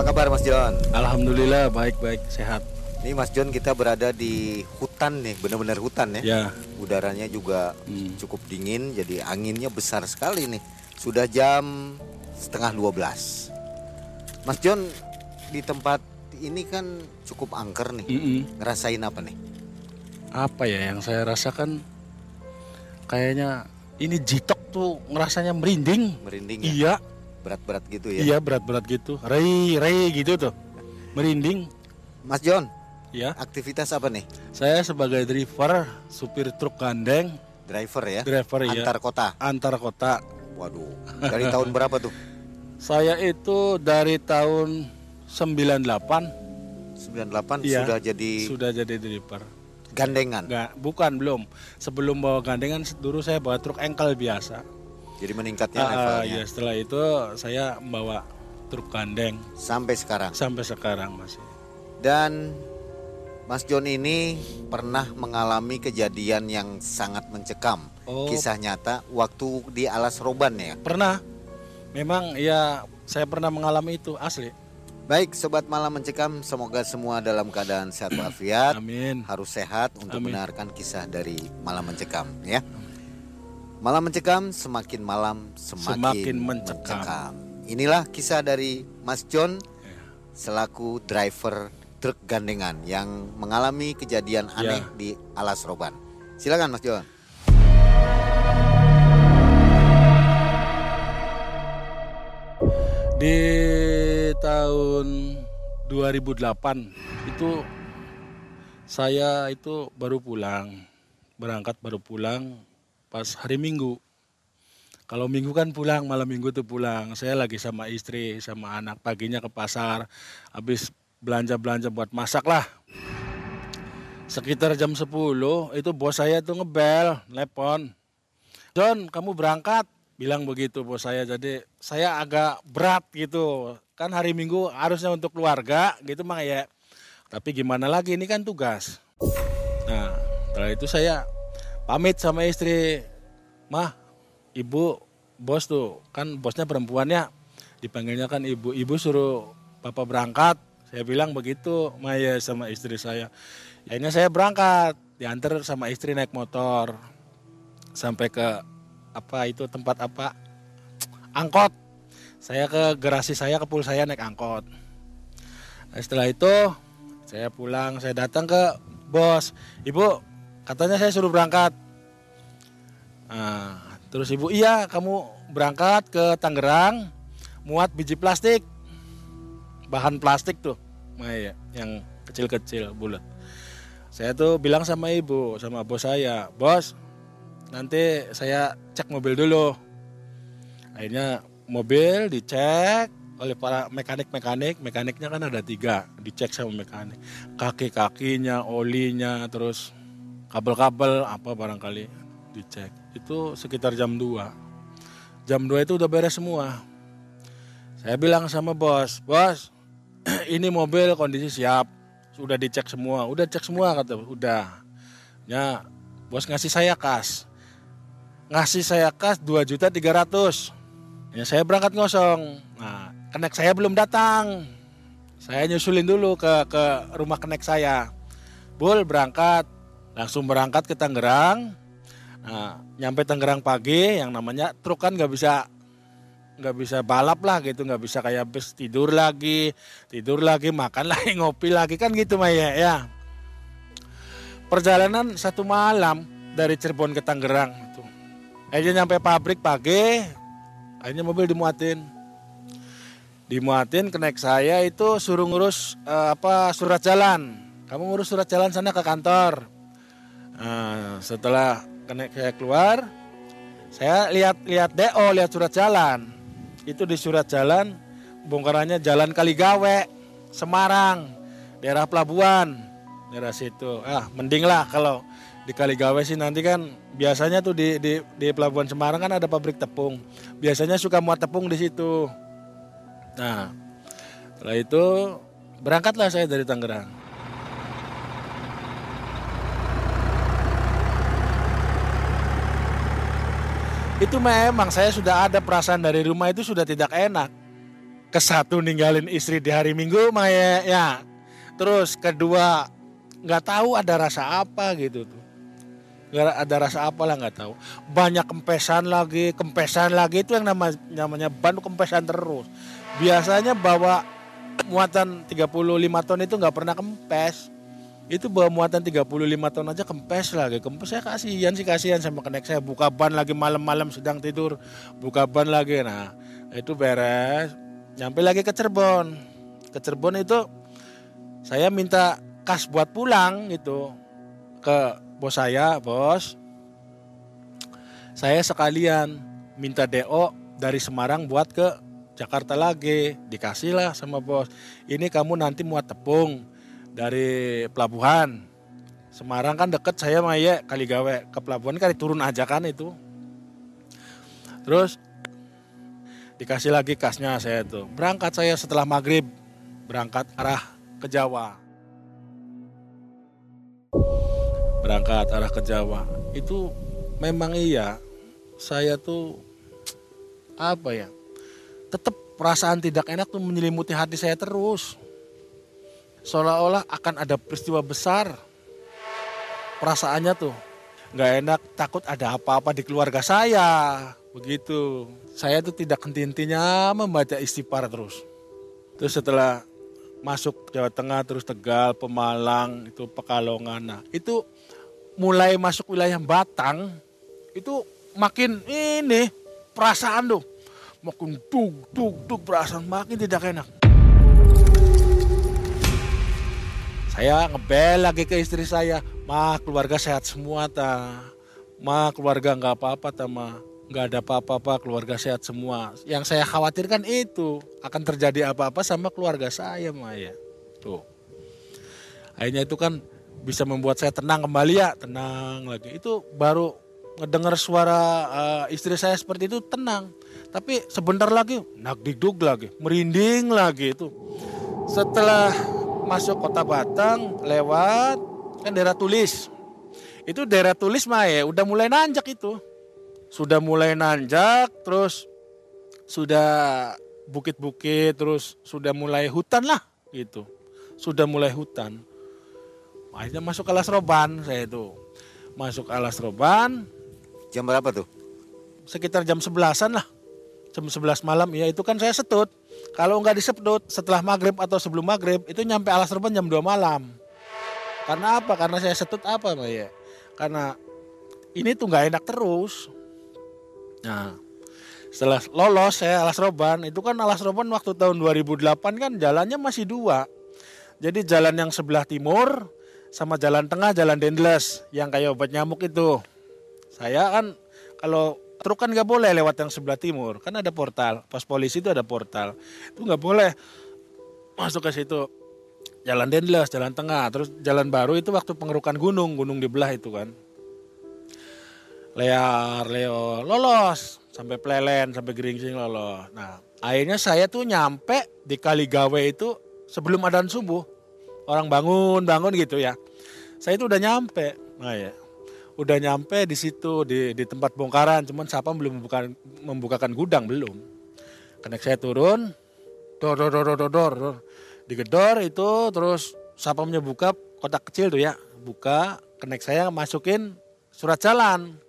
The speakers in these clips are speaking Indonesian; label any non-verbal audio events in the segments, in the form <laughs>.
Apa kabar Mas John? Alhamdulillah baik-baik sehat. Ini Mas John kita berada di hutan nih, benar-benar hutan ya. Ya. Udaranya juga Hmm. cukup dingin, jadi anginnya besar sekali nih. Sudah jam setengah 12. Mas John di tempat ini kan cukup angker nih. Mm-mm. Ngerasain apa nih? Apa ya yang saya rasakan kayaknya ini jitok tuh ngerasanya merinding. Merinding ya? Iya, Berat-berat gitu ya? iya berat-berat gitu. Rei, rei gitu tuh. Merinding. Mas John, Ya, aktivitas apa nih? saya sebagai driver, supir truk gandeng, Driver ya? driver ya, Antar kota. antar kota. Waduh, dari tahun berapa tuh? <laughs> Saya itu dari tahun 98 98 Iya. sudah jadi sudah jadi driver. gandengan. Enggak, bukan belum. Sebelum bawa gandengan dulu saya bawa truk engkel biasa. Jadi meningkatnya ah, levelnya ya setelah itu saya membawa truk gandeng sampai sekarang. sampai sekarang masih. Dan Mas John ini pernah mengalami kejadian yang sangat mencekam. Oh. Kisah nyata waktu di Alas Roban ya. Pernah, memang ya saya pernah mengalami itu asli. Baik, sobat malam mencekam, semoga semua dalam keadaan sehat walafiat. Amin. Harus sehat untuk Amin. mendengarkan kisah dari malam mencekam ya. Malam mencekam semakin malam semakin, Semakin mencekam. mencekam. Inilah kisah dari Mas John Ya. selaku driver truk gandengan yang mengalami kejadian aneh Ya. di Alas Roban. Silakan Mas John. Di tahun 2008 itu saya itu baru pulang, berangkat baru pulang pas hari Minggu. Kalau Minggu kan pulang, malam Minggu tuh pulang. Saya lagi sama istri, sama anak. Paginya ke pasar, habis belanja-belanja buat masak lah. Sekitar jam 10 itu bos saya tuh ngebel, telepon. John, kamu berangkat? Bilang begitu bos saya. Jadi saya agak berat gitu. Kan hari Minggu harusnya untuk keluarga gitu mah ya. Tapi gimana lagi ini kan tugas. Nah, setelah itu saya pamit sama istri. Mah, ibu bos tuh kan bosnya perempuannya dipanggilnya kan ibu. Ibu suruh papa berangkat. Saya bilang begitu Maya sama istri saya. Akhirnya saya berangkat, diantar sama istri naik motor sampai ke apa itu tempat apa angkot. Saya ke garasi saya ke pool saya naik angkot. Setelah itu saya pulang, saya datang ke bos. Ibu, katanya saya suruh berangkat. Nah, terus ibu, iya kamu berangkat ke Tangerang, muat biji plastik, bahan plastik tuh, nah, iya, yang kecil-kecil bulat. Saya tuh bilang sama ibu, sama bos saya, bos, nanti saya cek mobil dulu. Akhirnya mobil dicek oleh para mekanik-mekanik, mekaniknya kan ada tiga, dicek sama mekanik. Kaki-kakinya, olinya, terus kabel-kabel apa barangkali dicek. Itu sekitar jam 2. Jam 2 itu udah beres semua. Saya bilang sama bos, bos, <clears throat> ini mobil kondisi siap, sudah dicek semua, udah cek semua kata, udah. Ya, bos ngasih saya kas, ngasih saya kas 2 juta 300. Ya saya berangkat ngosong. Nah, kenek saya belum datang. Saya nyusulin dulu ke ke rumah kenek saya. Bul berangkat, langsung berangkat ke Tangerang. Nah, nyampe Tangerang pagi, yang namanya truk kan nggak bisa nggak bisa balap lah gitu, nggak bisa kayak bus tidur lagi, tidur lagi, makan <laughs> lagi, ngopi lagi kan gitu Maya ya. Perjalanan satu malam dari Cirebon ke Tangerang itu. Akhirnya nyampe pabrik pagi, akhirnya mobil dimuatin. Dimuatin kenek saya itu suruh ngurus eh, apa surat jalan. Kamu ngurus surat jalan sana ke kantor. Nah, setelah saya keluar, saya lihat-lihat DO, lihat surat jalan. Itu di surat jalan bongkarannya Jalan Kaligawe, Semarang, daerah pelabuhan, daerah situ. Ah, mending lah kalau di Kaligawe sih nanti kan biasanya tuh di, di di pelabuhan Semarang kan ada pabrik tepung. Biasanya suka muat tepung di situ. Nah, setelah itu berangkatlah saya dari Tangerang. Itu memang saya sudah ada perasaan dari rumah itu sudah tidak enak. ke satu ninggalin istri di hari Minggu mah ya. Terus kedua nggak tahu ada rasa apa gitu tuh. Nggak ada rasa apa lah nggak tahu. Banyak kempesan lagi, kempesan lagi itu yang nama, namanya ban kempesan terus. Biasanya bawa muatan 35 ton itu nggak pernah kempes. Itu bawa muatan 35 ton aja kempes lagi. Kempes saya kasihan sih kasihan sama kenek saya. Buka ban lagi malam-malam sedang tidur. Buka ban lagi. Nah, itu beres. Nyampe lagi ke Cirebon. Ke Cirebon itu saya minta kas buat pulang gitu. Ke bos saya bos. Saya sekalian minta DO dari Semarang buat ke Jakarta lagi. Dikasih lah sama bos. Ini kamu nanti muat tepung dari pelabuhan. Semarang kan deket saya Maya kali gawe. Ke pelabuhan kali turun aja kan itu. Terus dikasih lagi kasnya saya tuh. Berangkat saya setelah maghrib. Berangkat arah ke Jawa. Berangkat arah ke Jawa. Itu memang iya saya tuh apa ya tetap perasaan tidak enak tuh menyelimuti hati saya terus seolah-olah akan ada peristiwa besar. Perasaannya tuh nggak enak takut ada apa-apa di keluarga saya. Begitu. Saya tuh tidak henti-hentinya membaca istighfar terus. Terus setelah masuk Jawa Tengah terus Tegal Pemalang itu Pekalongan. Nah itu mulai masuk wilayah Batang itu makin ini perasaan tuh makin duk duk duk perasaan makin tidak enak saya ngebel lagi ke istri saya. Mah keluarga sehat semua ta. Mah keluarga nggak apa-apa ta mah nggak ada apa-apa keluarga sehat semua. Yang saya khawatirkan itu akan terjadi apa-apa sama keluarga saya Maya tuh. Akhirnya itu kan bisa membuat saya tenang kembali ya. Tenang lagi. Itu baru ngedengar suara uh, istri saya seperti itu tenang. Tapi sebentar lagi nak diduk lagi merinding lagi itu. Setelah masuk kota Batang lewat kan daerah tulis. Itu daerah tulis mah ya udah mulai nanjak itu. Sudah mulai nanjak terus sudah bukit-bukit terus sudah mulai hutan lah gitu. Sudah mulai hutan. Akhirnya masuk alas roban saya itu. Masuk alas roban. Jam berapa tuh? Sekitar jam sebelasan lah. Jam sebelas malam ya itu kan saya setut kalau nggak disedut setelah maghrib atau sebelum maghrib itu nyampe alas roban jam 2 malam. Karena apa? Karena saya setut apa mbak ya karena ini tuh nggak enak terus. Nah, setelah lolos saya alas roban, itu kan alas roban waktu tahun 2008 kan jalannya masih dua. Jadi jalan yang sebelah timur sama jalan tengah jalan Dendles yang kayak obat nyamuk itu. Saya kan kalau truk kan nggak boleh lewat yang sebelah timur, kan ada portal. Pas polisi itu ada portal, itu nggak boleh masuk ke situ. Jalan Dendles, jalan tengah, terus jalan baru itu waktu pengerukan gunung, gunung dibelah itu kan lear, leo, lolos sampai plelen, sampai geringsing lolos. Nah, akhirnya saya tuh nyampe di Kaligawe itu sebelum adan subuh. Orang bangun, bangun gitu ya. Saya itu udah nyampe. Nah ya. Udah nyampe di situ di, di tempat bongkaran, cuman siapa belum membuka, membukakan gudang belum. Karena saya turun, dor dor dor dor dor, dor. digedor itu terus sapamnya buka kotak kecil tuh ya, buka, kenek saya masukin surat jalan.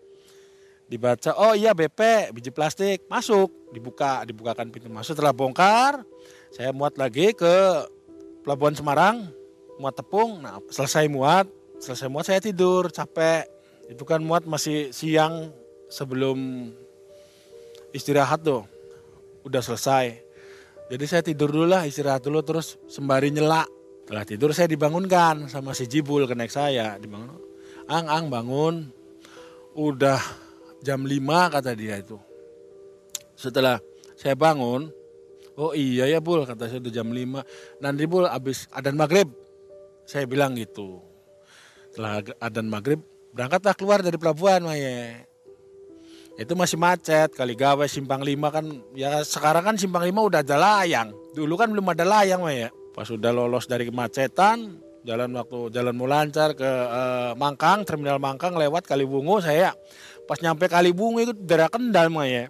Dibaca oh iya BP biji plastik. Masuk dibuka dibukakan pintu masuk. Setelah bongkar saya muat lagi ke pelabuhan Semarang muat tepung. Nah selesai muat selesai muat saya tidur capek itu kan muat masih siang sebelum istirahat tuh udah selesai jadi saya tidur dulu lah istirahat dulu terus sembari nyela setelah tidur saya dibangunkan sama si Jibul kenek saya dibangun ang ang bangun udah jam 5 kata dia itu. Setelah saya bangun, oh iya ya Bul, kata saya udah jam 5. Nanti Bul habis adan maghrib. Saya bilang gitu. Setelah adan maghrib, berangkatlah keluar dari pelabuhan Maya. Itu masih macet, kali gawe simpang 5 kan, ya sekarang kan simpang 5 udah ada layang. Dulu kan belum ada layang Maya. Pas sudah lolos dari kemacetan, jalan waktu jalan mau lancar ke uh, Mangkang, terminal Mangkang lewat Kaliwungu saya Pas nyampe kali bunga itu daerah Kendal mah ya.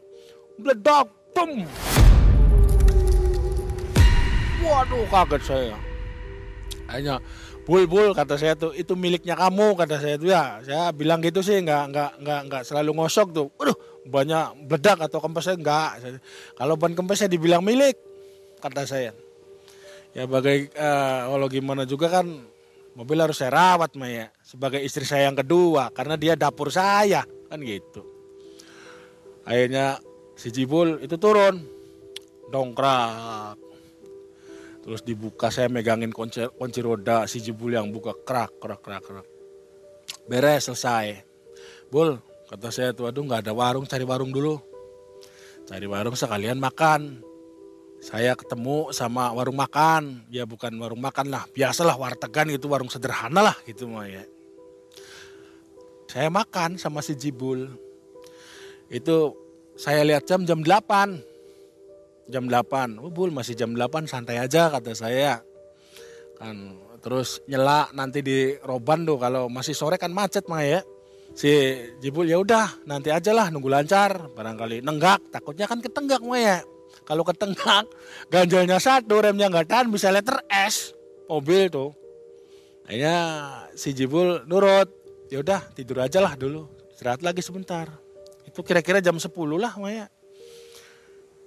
Meledak, bum. Waduh kaget saya. Hanya bul bul kata saya tuh itu miliknya kamu kata saya tuh ya. Saya bilang gitu sih nggak nggak nggak nggak selalu ngosok tuh. Waduh banyak bedak atau kempesnya enggak. Kalau ban kempesnya dibilang milik kata saya. Ya bagai uh, kalau gimana juga kan mobil harus saya rawat Maya sebagai istri saya yang kedua karena dia dapur saya kan gitu. Akhirnya si Jibul itu turun dongkrak terus dibuka saya megangin kunci, kunci roda si Jibul yang buka krak krak krak krak beres selesai. Bul kata saya tuh aduh nggak ada warung cari warung dulu. Cari warung sekalian makan. Saya ketemu sama warung makan. Ya bukan warung makan lah biasalah wartegan itu warung sederhana lah gitu mah ya. Saya makan sama si Jibul itu saya lihat jam jam 8 jam 8 oh Bul masih jam 8 santai aja kata saya kan terus nyela nanti di Roban tuh kalau masih sore kan macet mah ya si Jibul ya udah nanti aja lah nunggu lancar barangkali nenggak takutnya kan ketenggak mah ya kalau ketengak, <laughs> ganjalnya satu, remnya nggak tahan, bisa letter S mobil tuh. Akhirnya si Jibul nurut, ya udah tidur aja lah dulu, istirahat lagi sebentar. Itu kira-kira jam 10 lah Maya.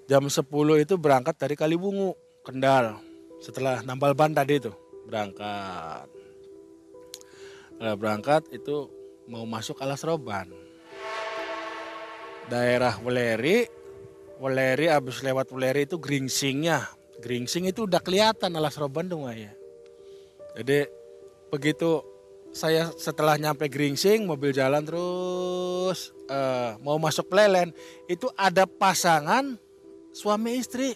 Jam 10 itu berangkat dari Kalibungu, Kendal. Setelah nambal ban tadi itu berangkat. Setelah berangkat itu mau masuk alas roban. Daerah Weleri Weleri abis lewat Weleri itu Gringsingnya. Gringsing itu udah kelihatan alas roban dong ya. Jadi begitu saya setelah nyampe Gringsing mobil jalan terus uh, mau masuk Plelen itu ada pasangan suami istri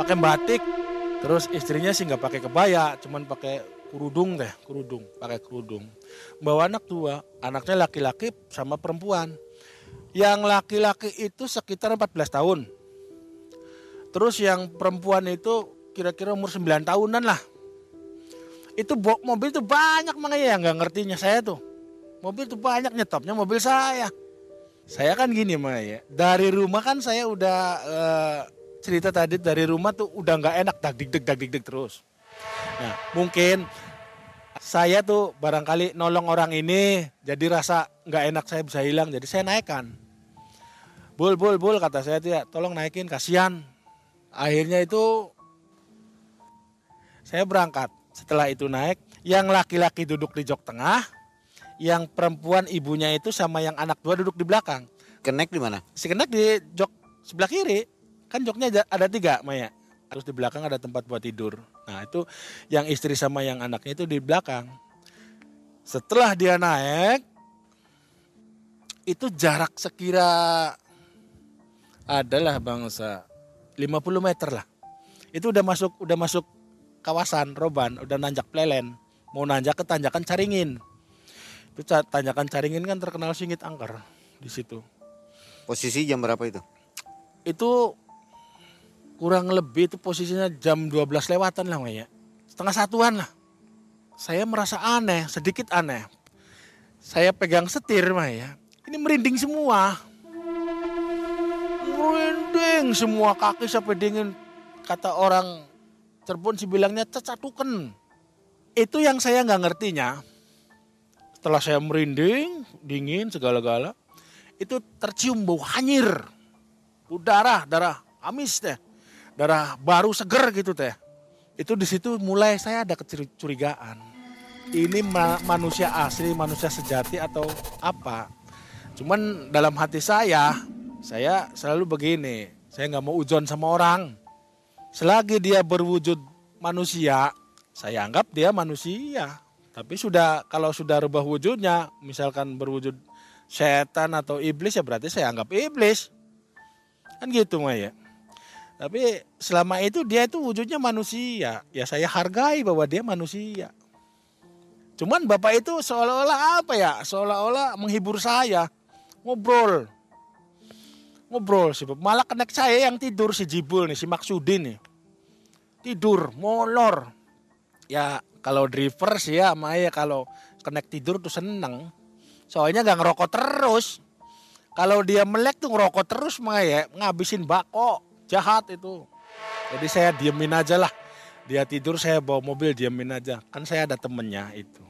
pakai batik terus istrinya sih nggak pakai kebaya cuman pakai kerudung deh kerudung pakai kerudung bawa anak dua anaknya laki-laki sama perempuan yang laki-laki itu sekitar 14 tahun. Terus yang perempuan itu kira-kira umur 9 tahunan lah. Itu mobil tuh banyak makanya yang nggak ngertinya saya tuh. Mobil tuh banyak nyetopnya mobil saya. Saya kan gini ya. Dari rumah kan saya udah uh, cerita tadi dari rumah tuh udah nggak enak dak dik dak dik terus. Nah mungkin saya tuh barangkali nolong orang ini jadi rasa nggak enak saya bisa hilang jadi saya naikkan bul bul bul kata saya tuh ya tolong naikin kasihan akhirnya itu saya berangkat setelah itu naik yang laki-laki duduk di jok tengah yang perempuan ibunya itu sama yang anak dua duduk di belakang. Kenek di mana? Si kenek di jok sebelah kiri. Kan joknya ada tiga Maya. Terus di belakang ada tempat buat tidur. Nah itu yang istri sama yang anaknya itu di belakang. Setelah dia naik itu jarak sekira adalah bangsa 50 meter lah. Itu udah masuk udah masuk kawasan Roban, udah nanjak Plelen, mau nanjak ke tanjakan Caringin. Itu tanjakan Caringin kan terkenal singit angker di situ. Posisi jam berapa itu? Itu kurang lebih itu posisinya jam 12 lewatan lah ya. Setengah satuan lah. Saya merasa aneh, sedikit aneh. Saya pegang setir mah ya. Ini merinding semua merinding semua kaki sampai dingin kata orang Cirebon sih bilangnya cecatuken itu yang saya nggak ngertinya setelah saya merinding dingin segala-gala itu tercium bau hanyir. Udara darah amis teh. Darah baru seger gitu teh. Itu di situ mulai saya ada kecurigaan. Ini ma manusia asli manusia sejati atau apa? Cuman dalam hati saya saya selalu begini, saya nggak mau ujon sama orang. Selagi dia berwujud manusia, saya anggap dia manusia. Tapi sudah kalau sudah rubah wujudnya, misalkan berwujud setan atau iblis ya berarti saya anggap iblis. Kan gitu mah ya. Tapi selama itu dia itu wujudnya manusia. Ya saya hargai bahwa dia manusia. Cuman bapak itu seolah-olah apa ya? Seolah-olah menghibur saya. Ngobrol ngobrol sih malah kenek saya yang tidur si Jibul nih si Maksudin nih tidur molor ya kalau driver sih ya Maya kalau kenek tidur tuh seneng soalnya nggak ngerokok terus kalau dia melek tuh ngerokok terus Maya ngabisin bako jahat itu Jadi saya diemin aja lah. Dia tidur saya bawa mobil diemin aja. Kan saya ada temennya itu.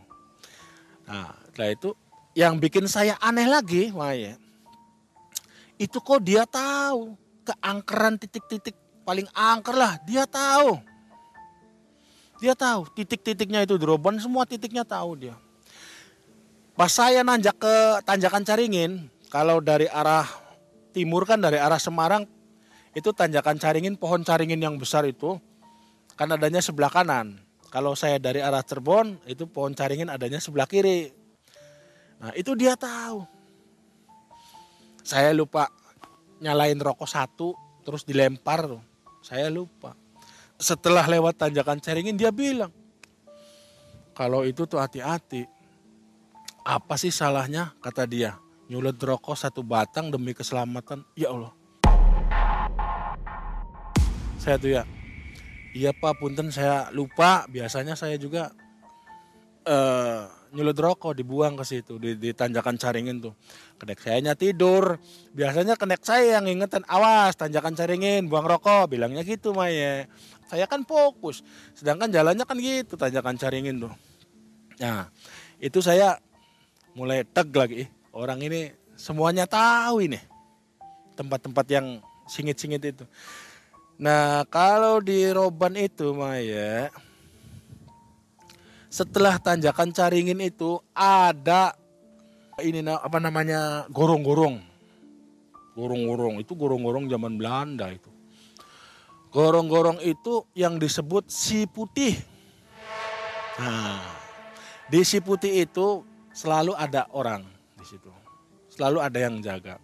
Nah setelah itu yang bikin saya aneh lagi Maya. Itu kok dia tahu keangkeran titik-titik paling angker lah. Dia tahu. Dia tahu titik-titiknya itu droban semua titiknya tahu dia. Pas saya nanjak ke tanjakan Caringin, kalau dari arah timur kan dari arah Semarang itu tanjakan Caringin, pohon Caringin yang besar itu kan adanya sebelah kanan. Kalau saya dari arah Cirebon itu pohon Caringin adanya sebelah kiri. Nah itu dia tahu. Saya lupa nyalain rokok satu terus dilempar. Saya lupa. Setelah lewat tanjakan Caringin dia bilang kalau itu tuh hati-hati. Apa sih salahnya? kata dia. Nyulut rokok satu batang demi keselamatan. Ya Allah. Saya tuh ya iya pak punten saya lupa. Biasanya saya juga uh, nyulut rokok dibuang ke situ di, di tanjakan caringin tuh. Kenek saya tidur. Biasanya kenek saya yang ingetan awas tanjakan caringin buang rokok. Bilangnya gitu Maya saya kan fokus sedangkan jalannya kan gitu tanjakan caringin tuh nah itu saya mulai teg lagi. Orang ini semuanya tahu ini. Tempat-tempat yang singit-singit itu. Nah kalau di Roban itu Maya. Setelah tanjakan Caringin itu ada ini apa namanya gorong-gorong. Gorong-gorong itu gorong-gorong zaman Belanda itu. Gorong-gorong itu yang disebut si putih. Nah, di si putih itu selalu ada orang di situ. Selalu ada yang jaga.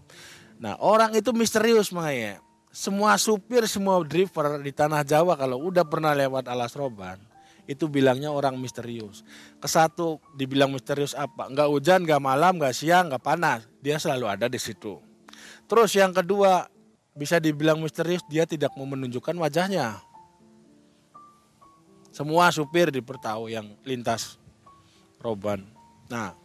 Nah orang itu misterius makanya. Semua supir, semua driver di tanah Jawa kalau udah pernah lewat Alas Roban, itu bilangnya orang misterius. Kesatu dibilang misterius apa? Enggak hujan, enggak malam, enggak siang, enggak panas. Dia selalu ada di situ. Terus yang kedua, bisa dibilang misterius, dia tidak mau menunjukkan wajahnya. Semua supir dipertahu yang lintas Roban. Nah,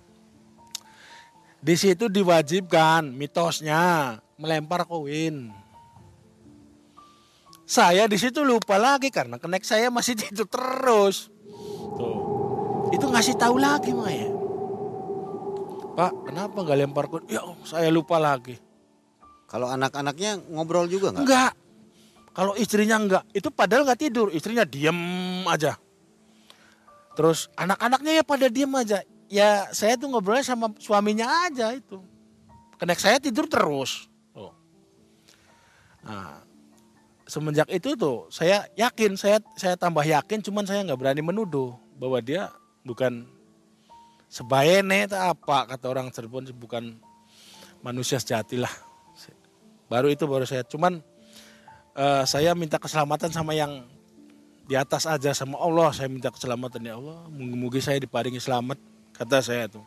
di situ diwajibkan mitosnya melempar koin. Saya di situ lupa lagi karena kenek saya masih <laughs> itu terus. Tuh. Itu ngasih tahu lagi Maya. Pak, kenapa nggak lempar koin? Ya, saya lupa lagi. Kalau anak-anaknya ngobrol juga nggak? Enggak. Kalau istrinya enggak, itu padahal nggak tidur, istrinya diem aja. Terus anak-anaknya ya pada diem aja ya saya tuh ngobrolnya sama suaminya aja itu. Kenek saya tidur terus. Oh. Nah, semenjak itu tuh saya yakin, saya saya tambah yakin, cuman saya nggak berani menuduh bahwa dia bukan sebayene atau apa kata orang Cirebon bukan manusia sejati lah. Baru itu baru saya, cuman uh, saya minta keselamatan sama yang di atas aja sama Allah saya minta keselamatan ya Allah. Mungkin saya diparingi selamat kata saya tuh.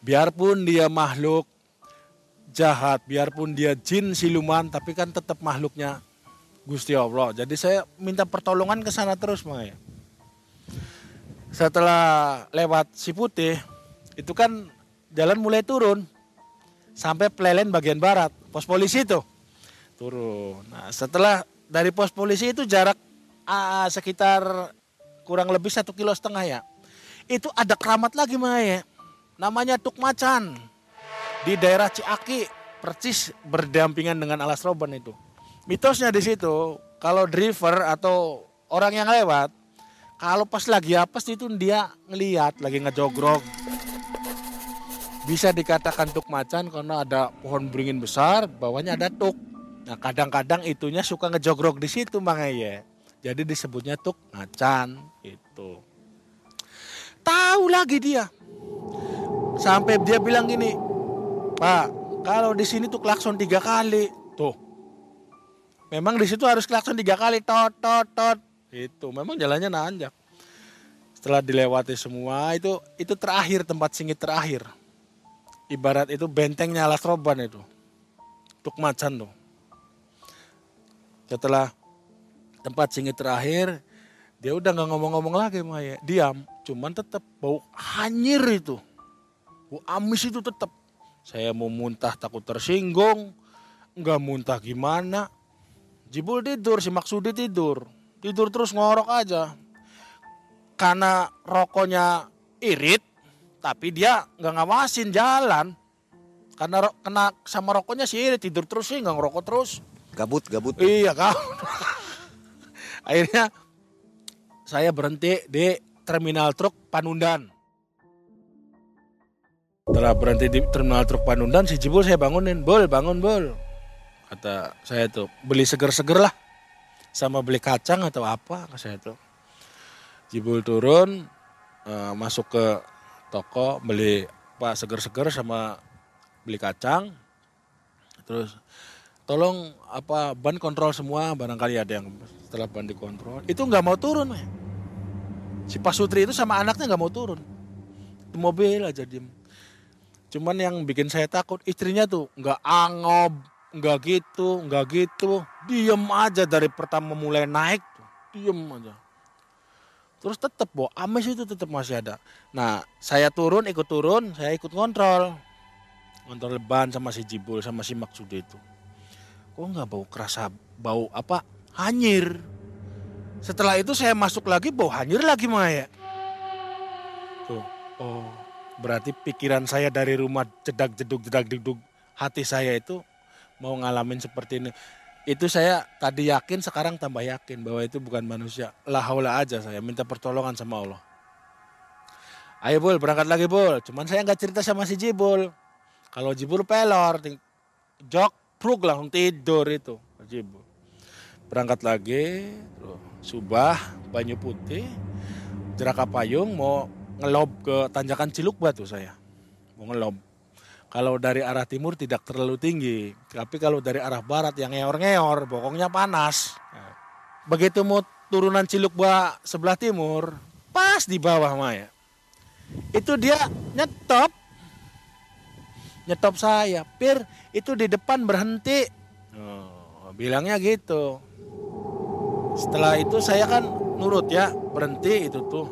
Biarpun dia makhluk jahat, biarpun dia jin siluman, tapi kan tetap makhluknya Gusti Allah. Jadi saya minta pertolongan ke sana terus makanya. Setelah lewat si putih, itu kan jalan mulai turun sampai pelelen bagian barat, pos polisi itu turun. Nah setelah dari pos polisi itu jarak uh, sekitar kurang lebih satu kilo setengah ya itu ada keramat lagi Maya. Namanya Tuk Macan. Di daerah Ciaki, percis berdampingan dengan Alas Roban itu. Mitosnya di situ, kalau driver atau orang yang lewat, kalau pas lagi apes itu dia ngeliat lagi ngejogrok. Bisa dikatakan tuk macan karena ada pohon beringin besar, bawahnya ada tuk. Nah kadang-kadang itunya suka ngejogrok di situ bang ya. Jadi disebutnya tuk macan itu. Tahu lagi dia. Sampai dia bilang gini, Pak, kalau di sini tuh klakson tiga kali. Tuh. Memang di situ harus klakson tiga kali, tot, tot, tot. Itu, memang jalannya nanjak. Setelah dilewati semua, itu itu terakhir tempat singit terakhir. Ibarat itu bentengnya Alas Roban itu. Tuk Macan tuh. Setelah tempat singit terakhir, dia udah nggak ngomong-ngomong lagi Maya, diam. Cuman tetap bau hanyir itu. Bau amis itu tetap. Saya mau muntah takut tersinggung. Nggak muntah gimana. Jibul tidur, si Maksudi tidur. Tidur terus ngorok aja. Karena rokoknya irit, tapi dia nggak ngawasin jalan. Karena kena sama rokoknya si irit, tidur terus sih nggak ngerokok terus. Gabut, gabut. Iya kau. <laughs> Akhirnya saya berhenti di terminal truk Panundan. Setelah berhenti di terminal truk Panundan, si Jibul saya bangunin, bol bangun bol. Kata saya tuh beli seger-seger lah, sama beli kacang atau apa, kata saya tuh. Jibul turun, eh, masuk ke toko beli apa seger-seger sama beli kacang. Terus tolong apa ban kontrol semua barangkali ada yang setelah ban dikontrol. Itu nggak mau turun si Pasutri itu sama anaknya nggak mau turun. Di mobil aja diem. Cuman yang bikin saya takut istrinya tuh nggak angob nggak gitu nggak gitu. Diem aja dari pertama mulai naik diem aja terus tetep bo. Ames itu tetep masih ada. Nah saya turun ikut turun saya ikut kontrol kontrol ban sama si Jibul sama si Maksudi itu. Kok nggak bau kerasa bau apa? Hanyir. Setelah itu saya masuk lagi bau hanyir lagi Maya tuh oh berarti pikiran saya dari rumah jedak jeduk jedak jeduk hati saya itu mau ngalamin seperti ini itu saya tadi yakin sekarang tambah yakin bahwa itu bukan manusia. Lah haula aja saya minta pertolongan sama Allah. Ayo bol berangkat lagi bol cuman saya nggak cerita sama si Jibul. Kalau Jibul pelor jok pruk langsung tidur itu Jibul. Berangkat lagi subah banyu putih jeraka payung mau ngelob ke tanjakan Ciluk Batu saya. Mau ngelob kalau dari arah timur tidak terlalu tinggi tapi kalau dari arah barat yang ngeor-ngeor bokongnya panas. Begitu mau turunan Ciluk Ba sebelah timur pas di bawah Maya itu dia nyetop. Nyetop saya pir itu di depan berhenti. Oh, bilangnya gitu. Setelah itu saya kan nurut ya berhenti itu tuh.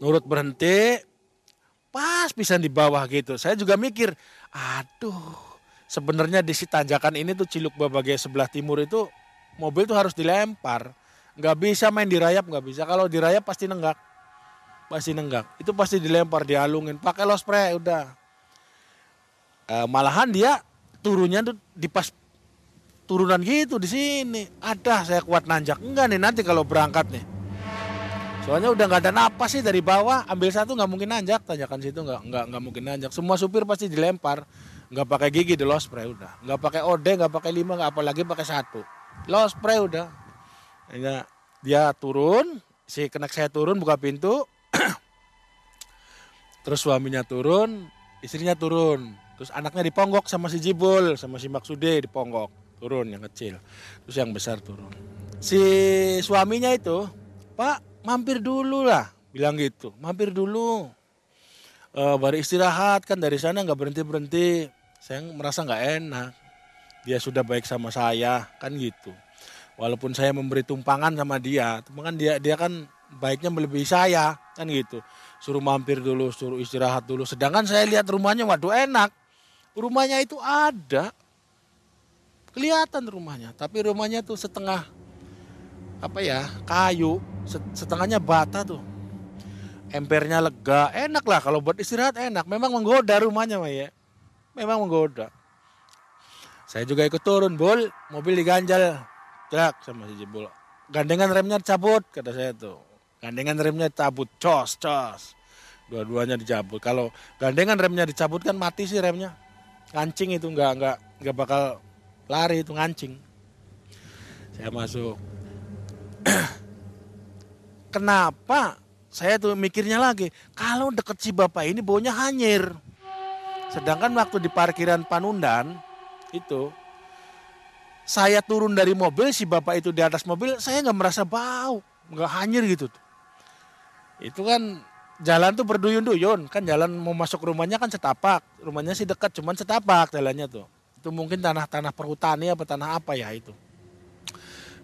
Nurut berhenti pas bisa di bawah gitu. Saya juga mikir aduh sebenarnya di si tanjakan ini tuh Ciluk Babagai sebelah timur itu mobil tuh harus dilempar. Nggak bisa main dirayap nggak bisa. Kalau dirayap pasti nenggak. Pasti nenggak. Itu pasti dilempar dialungin. Pakai los spray udah. Eh, malahan dia turunnya tuh di pas turunan gitu di sini. Ada saya kuat nanjak. Enggak nih nanti kalau berangkat nih. Soalnya udah nggak ada napas sih dari bawah. Ambil satu nggak mungkin nanjak. Tanjakan situ nggak nggak nggak mungkin nanjak. Semua supir pasti dilempar. Nggak pakai gigi di los spray udah. Nggak pakai ode, nggak pakai lima, nggak apalagi pakai satu. Los spray udah. Ya, dia turun, si kenek saya turun buka pintu. <clears throat> Terus suaminya turun, istrinya turun. Terus anaknya diponggok sama si Jibul, sama si Maksude diponggok. Turun yang kecil. Terus yang besar turun. Si suaminya itu, Pak mampir dulu lah. Bilang gitu, mampir dulu. Eh baru istirahat kan dari sana nggak berhenti-berhenti. Saya merasa nggak enak. Dia sudah baik sama saya, kan gitu. Walaupun saya memberi tumpangan sama dia, kan dia dia kan baiknya melebihi saya, kan gitu. Suruh mampir dulu, suruh istirahat dulu. Sedangkan saya lihat rumahnya, waduh enak. Rumahnya itu ada, kelihatan rumahnya. Tapi rumahnya tuh setengah apa ya kayu, set- setengahnya bata tuh. Empernya lega, enak lah kalau buat istirahat enak. Memang menggoda rumahnya mah ya, memang menggoda. Saya juga ikut turun, bol, mobil diganjal, jak sama si Jebul. Gandengan remnya cabut, kata saya tuh. Gandengan remnya cabut, cos, cos. Dua-duanya dicabut. Kalau gandengan remnya dicabut kan mati sih remnya. Ngancing itu nggak nggak nggak bakal lari itu ngancing. Saya masuk. <clears throat> Kenapa? Saya tuh mikirnya lagi, kalau deket si bapak ini baunya hanyir. Sedangkan waktu di parkiran Panundan itu saya turun dari mobil si bapak itu di atas mobil saya nggak merasa bau nggak hanyir gitu itu kan jalan tuh berduyun-duyun kan jalan mau masuk rumahnya kan setapak rumahnya sih dekat cuman setapak jalannya tuh itu mungkin tanah-tanah perhutani apa tanah apa ya itu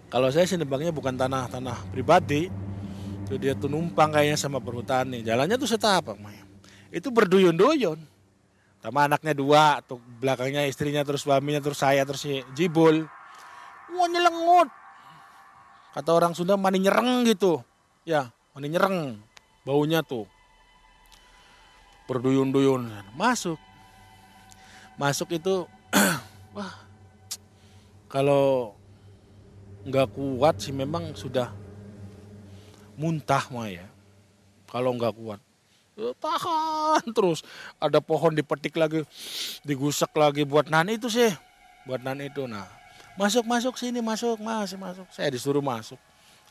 kalau saya sih nebaknya bukan tanah-tanah pribadi itu dia tuh numpang kayaknya sama perhutani jalannya tuh setapak itu berduyun-duyun sama anaknya dua tuh belakangnya istrinya terus suaminya terus saya terus si Jibul Wah nyelengut. Kata orang Sunda mani nyereng gitu. Ya, mani nyereng. Baunya tuh. Berduyun-duyun. Masuk. Masuk itu, <clears throat> wah, kalau nggak kuat sih memang sudah muntah mah ya. Kalau nggak kuat, eh, tahan terus. Ada pohon dipetik lagi, digusek lagi buat nan itu sih, buat nan itu. Nah, masuk masuk sini masuk mas masuk. Saya disuruh masuk.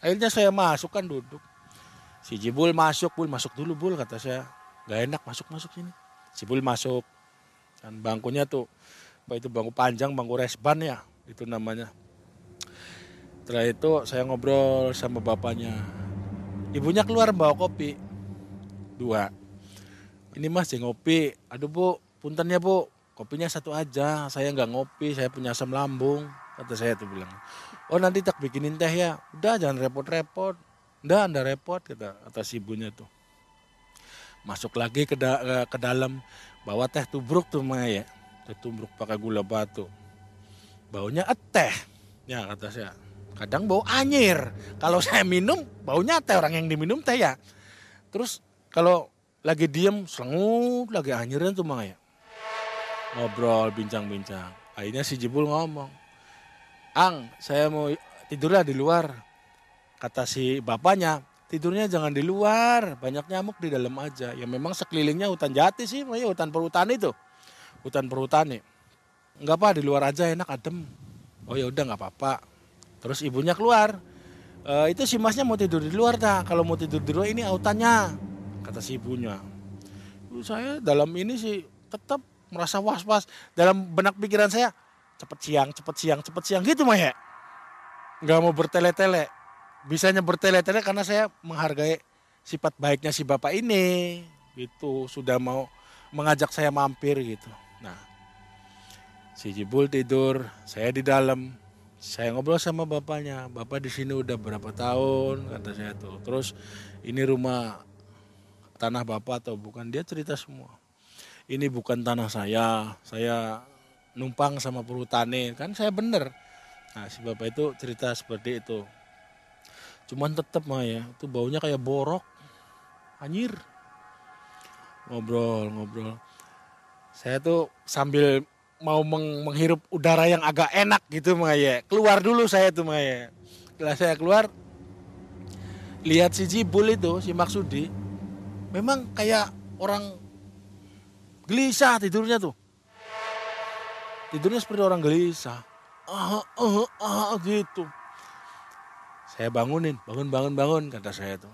Akhirnya saya masuk kan duduk. Si Jibul masuk, Bul masuk dulu Bul kata saya. Gak enak masuk masuk sini. Si Bul masuk. Dan bangkunya tuh, apa itu bangku panjang, bangku resban ya, itu namanya. Setelah itu saya ngobrol sama bapaknya. Ibunya keluar bawa kopi. Dua. Ini mas yang ngopi. Aduh bu, punten ya bu. Kopinya satu aja. Saya nggak ngopi, saya punya asam lambung. Kata saya tuh bilang. Oh nanti tak bikinin teh ya. Udah jangan repot-repot. Udah anda repot kata atas ibunya tuh. Masuk lagi ke, da ke, ke dalam. Bawa teh tubruk tuh Maya. Teh tubruk pakai gula batu. Baunya teh. Ya kata saya kadang bau anyir. Kalau <laughs> saya minum, baunya teh orang yang diminum teh ya. Terus kalau lagi diem, selengut, lagi anyiran tuh mang ya. Ngobrol, bincang-bincang. Akhirnya si Jibul ngomong, Ang, saya mau tidurlah di luar. Kata si bapaknya, tidurnya jangan di luar, banyak nyamuk di dalam aja. Ya memang sekelilingnya hutan jati sih, ya hutan perhutani itu. Hutan perhutani. Enggak apa, di luar aja enak adem. Oh ya udah nggak apa-apa. Terus ibunya keluar. E, itu si masnya mau tidur di luar tak? Kalau mau tidur di luar ini autannya, kata si ibunya. Saya dalam ini sih tetap merasa was-was. Dalam benak pikiran saya, cepet siang, cepet siang, cepet siang gitu mah ya. Nggak mau bertele-tele. Bisanya bertele-tele karena saya menghargai sifat baiknya si bapak ini. Gitu, sudah mau mengajak saya mampir gitu. Nah, si Jibul tidur, saya di dalam saya ngobrol sama bapaknya bapak di sini udah berapa tahun? kata saya tuh. Terus ini rumah tanah bapak atau bukan? Dia cerita semua. Ini bukan tanah saya saya numpang sama perhutani. Kan saya bener. Nah si bapak itu cerita seperti itu. Cuman tetap mah ya itu baunya kayak borok. Anjir. Ngobrol ngobrol. Saya tuh sambil mau meng menghirup udara yang agak enak gitu Maya. Keluar dulu saya tuh Maya. Setelah saya keluar lihat si Jibul itu si Maksudi memang kayak orang gelisah tidurnya tuh. Tidurnya seperti orang gelisah. Ah, ah, ah, gitu. Saya bangunin, bangun, bangun, bangun, kata saya tuh.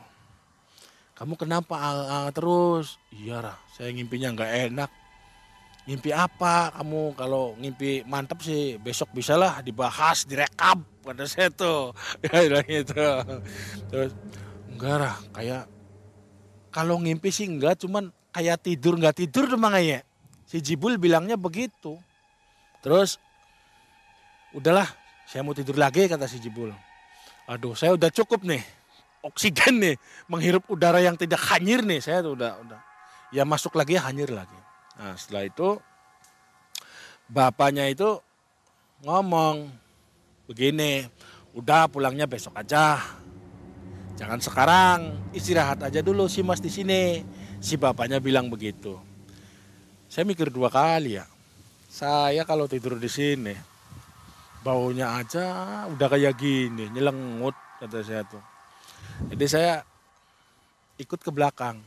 Kamu kenapa ah, ah, terus? Iya lah, saya ngimpinya nggak enak Ngimpi apa kamu? Kalau ngimpi mantep sih besok bisalah dibahas direkap pada saya tuh. <laughs> Ya bilang gitu. Terus enggak lah kayak kalau ngimpi sih enggak cuman kayak tidur nggak tidur tuh ya si Jibul bilangnya begitu. Terus udahlah saya mau tidur lagi kata si Jibul. Aduh saya udah cukup nih oksigen nih menghirup udara yang tidak hanyir nih. Saya tuh udah udah. Ya masuk lagi hanyir lagi Nah setelah itu bapaknya itu ngomong begini, udah pulangnya besok aja. Jangan sekarang, istirahat aja dulu si mas di sini. Si bapaknya bilang begitu. Saya mikir dua kali ya. Saya kalau tidur di sini, baunya aja udah kayak gini, nyelengut kata saya tuh. Jadi saya ikut ke belakang.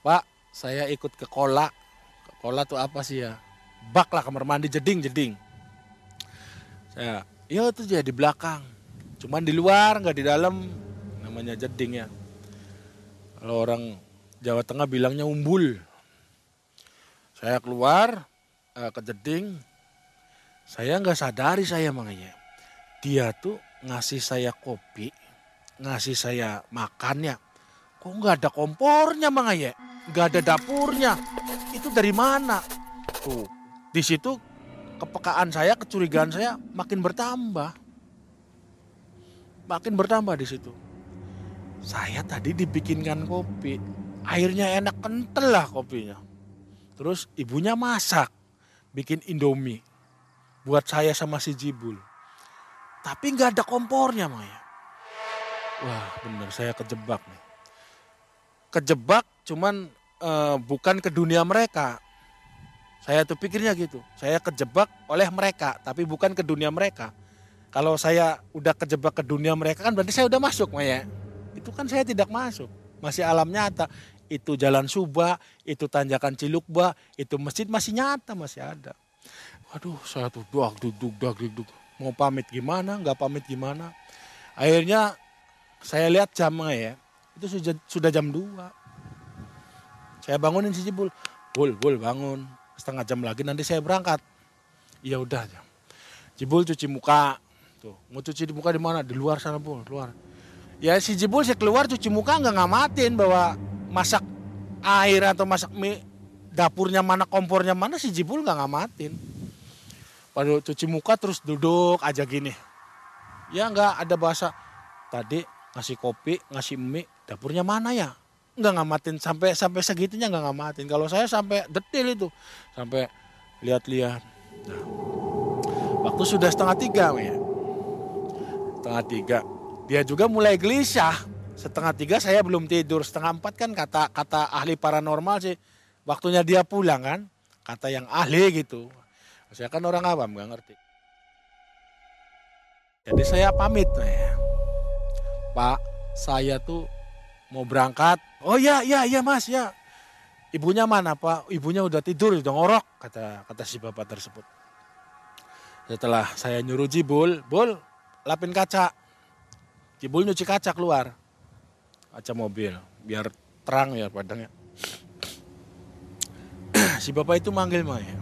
Pak, saya ikut ke kolak Kola tuh apa sih ya? Bak lah kamar mandi jeding jeding. Saya, ya itu jadi di belakang. Cuman di luar nggak di dalam. Namanya jeding ya. Kalau orang Jawa Tengah bilangnya umbul. Saya keluar uh, ke jeding. Saya nggak sadari saya makanya. Dia tuh ngasih saya kopi, ngasih saya makannya. Kok nggak ada kompornya makanya? Nggak ada dapurnya itu dari mana? Tuh, di situ kepekaan saya, kecurigaan saya makin bertambah. Makin bertambah di situ. Saya tadi dibikinkan kopi, airnya enak kental lah kopinya. Terus ibunya masak, bikin indomie buat saya sama si Jibul. tapi nggak ada kompornya Maya. Wah bener saya kejebak nih. Kejebak cuman eh, bukan ke dunia mereka. Saya tuh pikirnya gitu. Saya kejebak oleh mereka tapi bukan ke dunia mereka. Kalau saya udah kejebak ke dunia mereka kan berarti saya udah masuk Maya. Itu kan saya tidak masuk. Masih alam nyata. Itu jalan Subah, itu tanjakan Cilukba, itu masjid masih nyata, masih ada. Waduh, saya tuh dak duduk dak duduk. Mau pamit gimana, nggak pamit gimana. Akhirnya saya lihat jamnya ya, itu sudah, sudah jam 2. Saya bangunin si Jibul, Bul, Bul bangun, setengah jam lagi nanti saya berangkat. Iya udah jam. Jibul cuci muka, tuh mau cuci di muka di mana? Di luar sana Bul, luar. Ya si Jibul saya keluar cuci muka nggak ngamatin bahwa masak air atau masak mie dapurnya mana kompornya mana si Jibul nggak ngamatin. Pada cuci muka terus duduk aja gini. Ya nggak ada bahasa tadi ngasih kopi ngasih mie dapurnya mana ya nggak ngamatin sampai sampai segitunya nggak ngamatin. Kalau saya sampai detail itu sampai lihat-lihat. Nah, waktu sudah setengah tiga ya. Setengah tiga. Dia juga mulai gelisah setengah tiga saya belum tidur setengah empat kan kata kata ahli paranormal sih waktunya dia pulang kan kata yang ahli gitu saya kan orang awam nggak ngerti jadi saya pamit ya. pak saya tuh mau berangkat? Oh ya ya ya mas ya ibunya mana pak? Ibunya udah tidur udah ngorok kata kata si bapak tersebut. Setelah saya nyuruh jibul bul lapin kaca. Jibul nyuci kaca keluar. Kaca mobil biar terang ya padangnya <clears throat> si bapak itu manggil Maya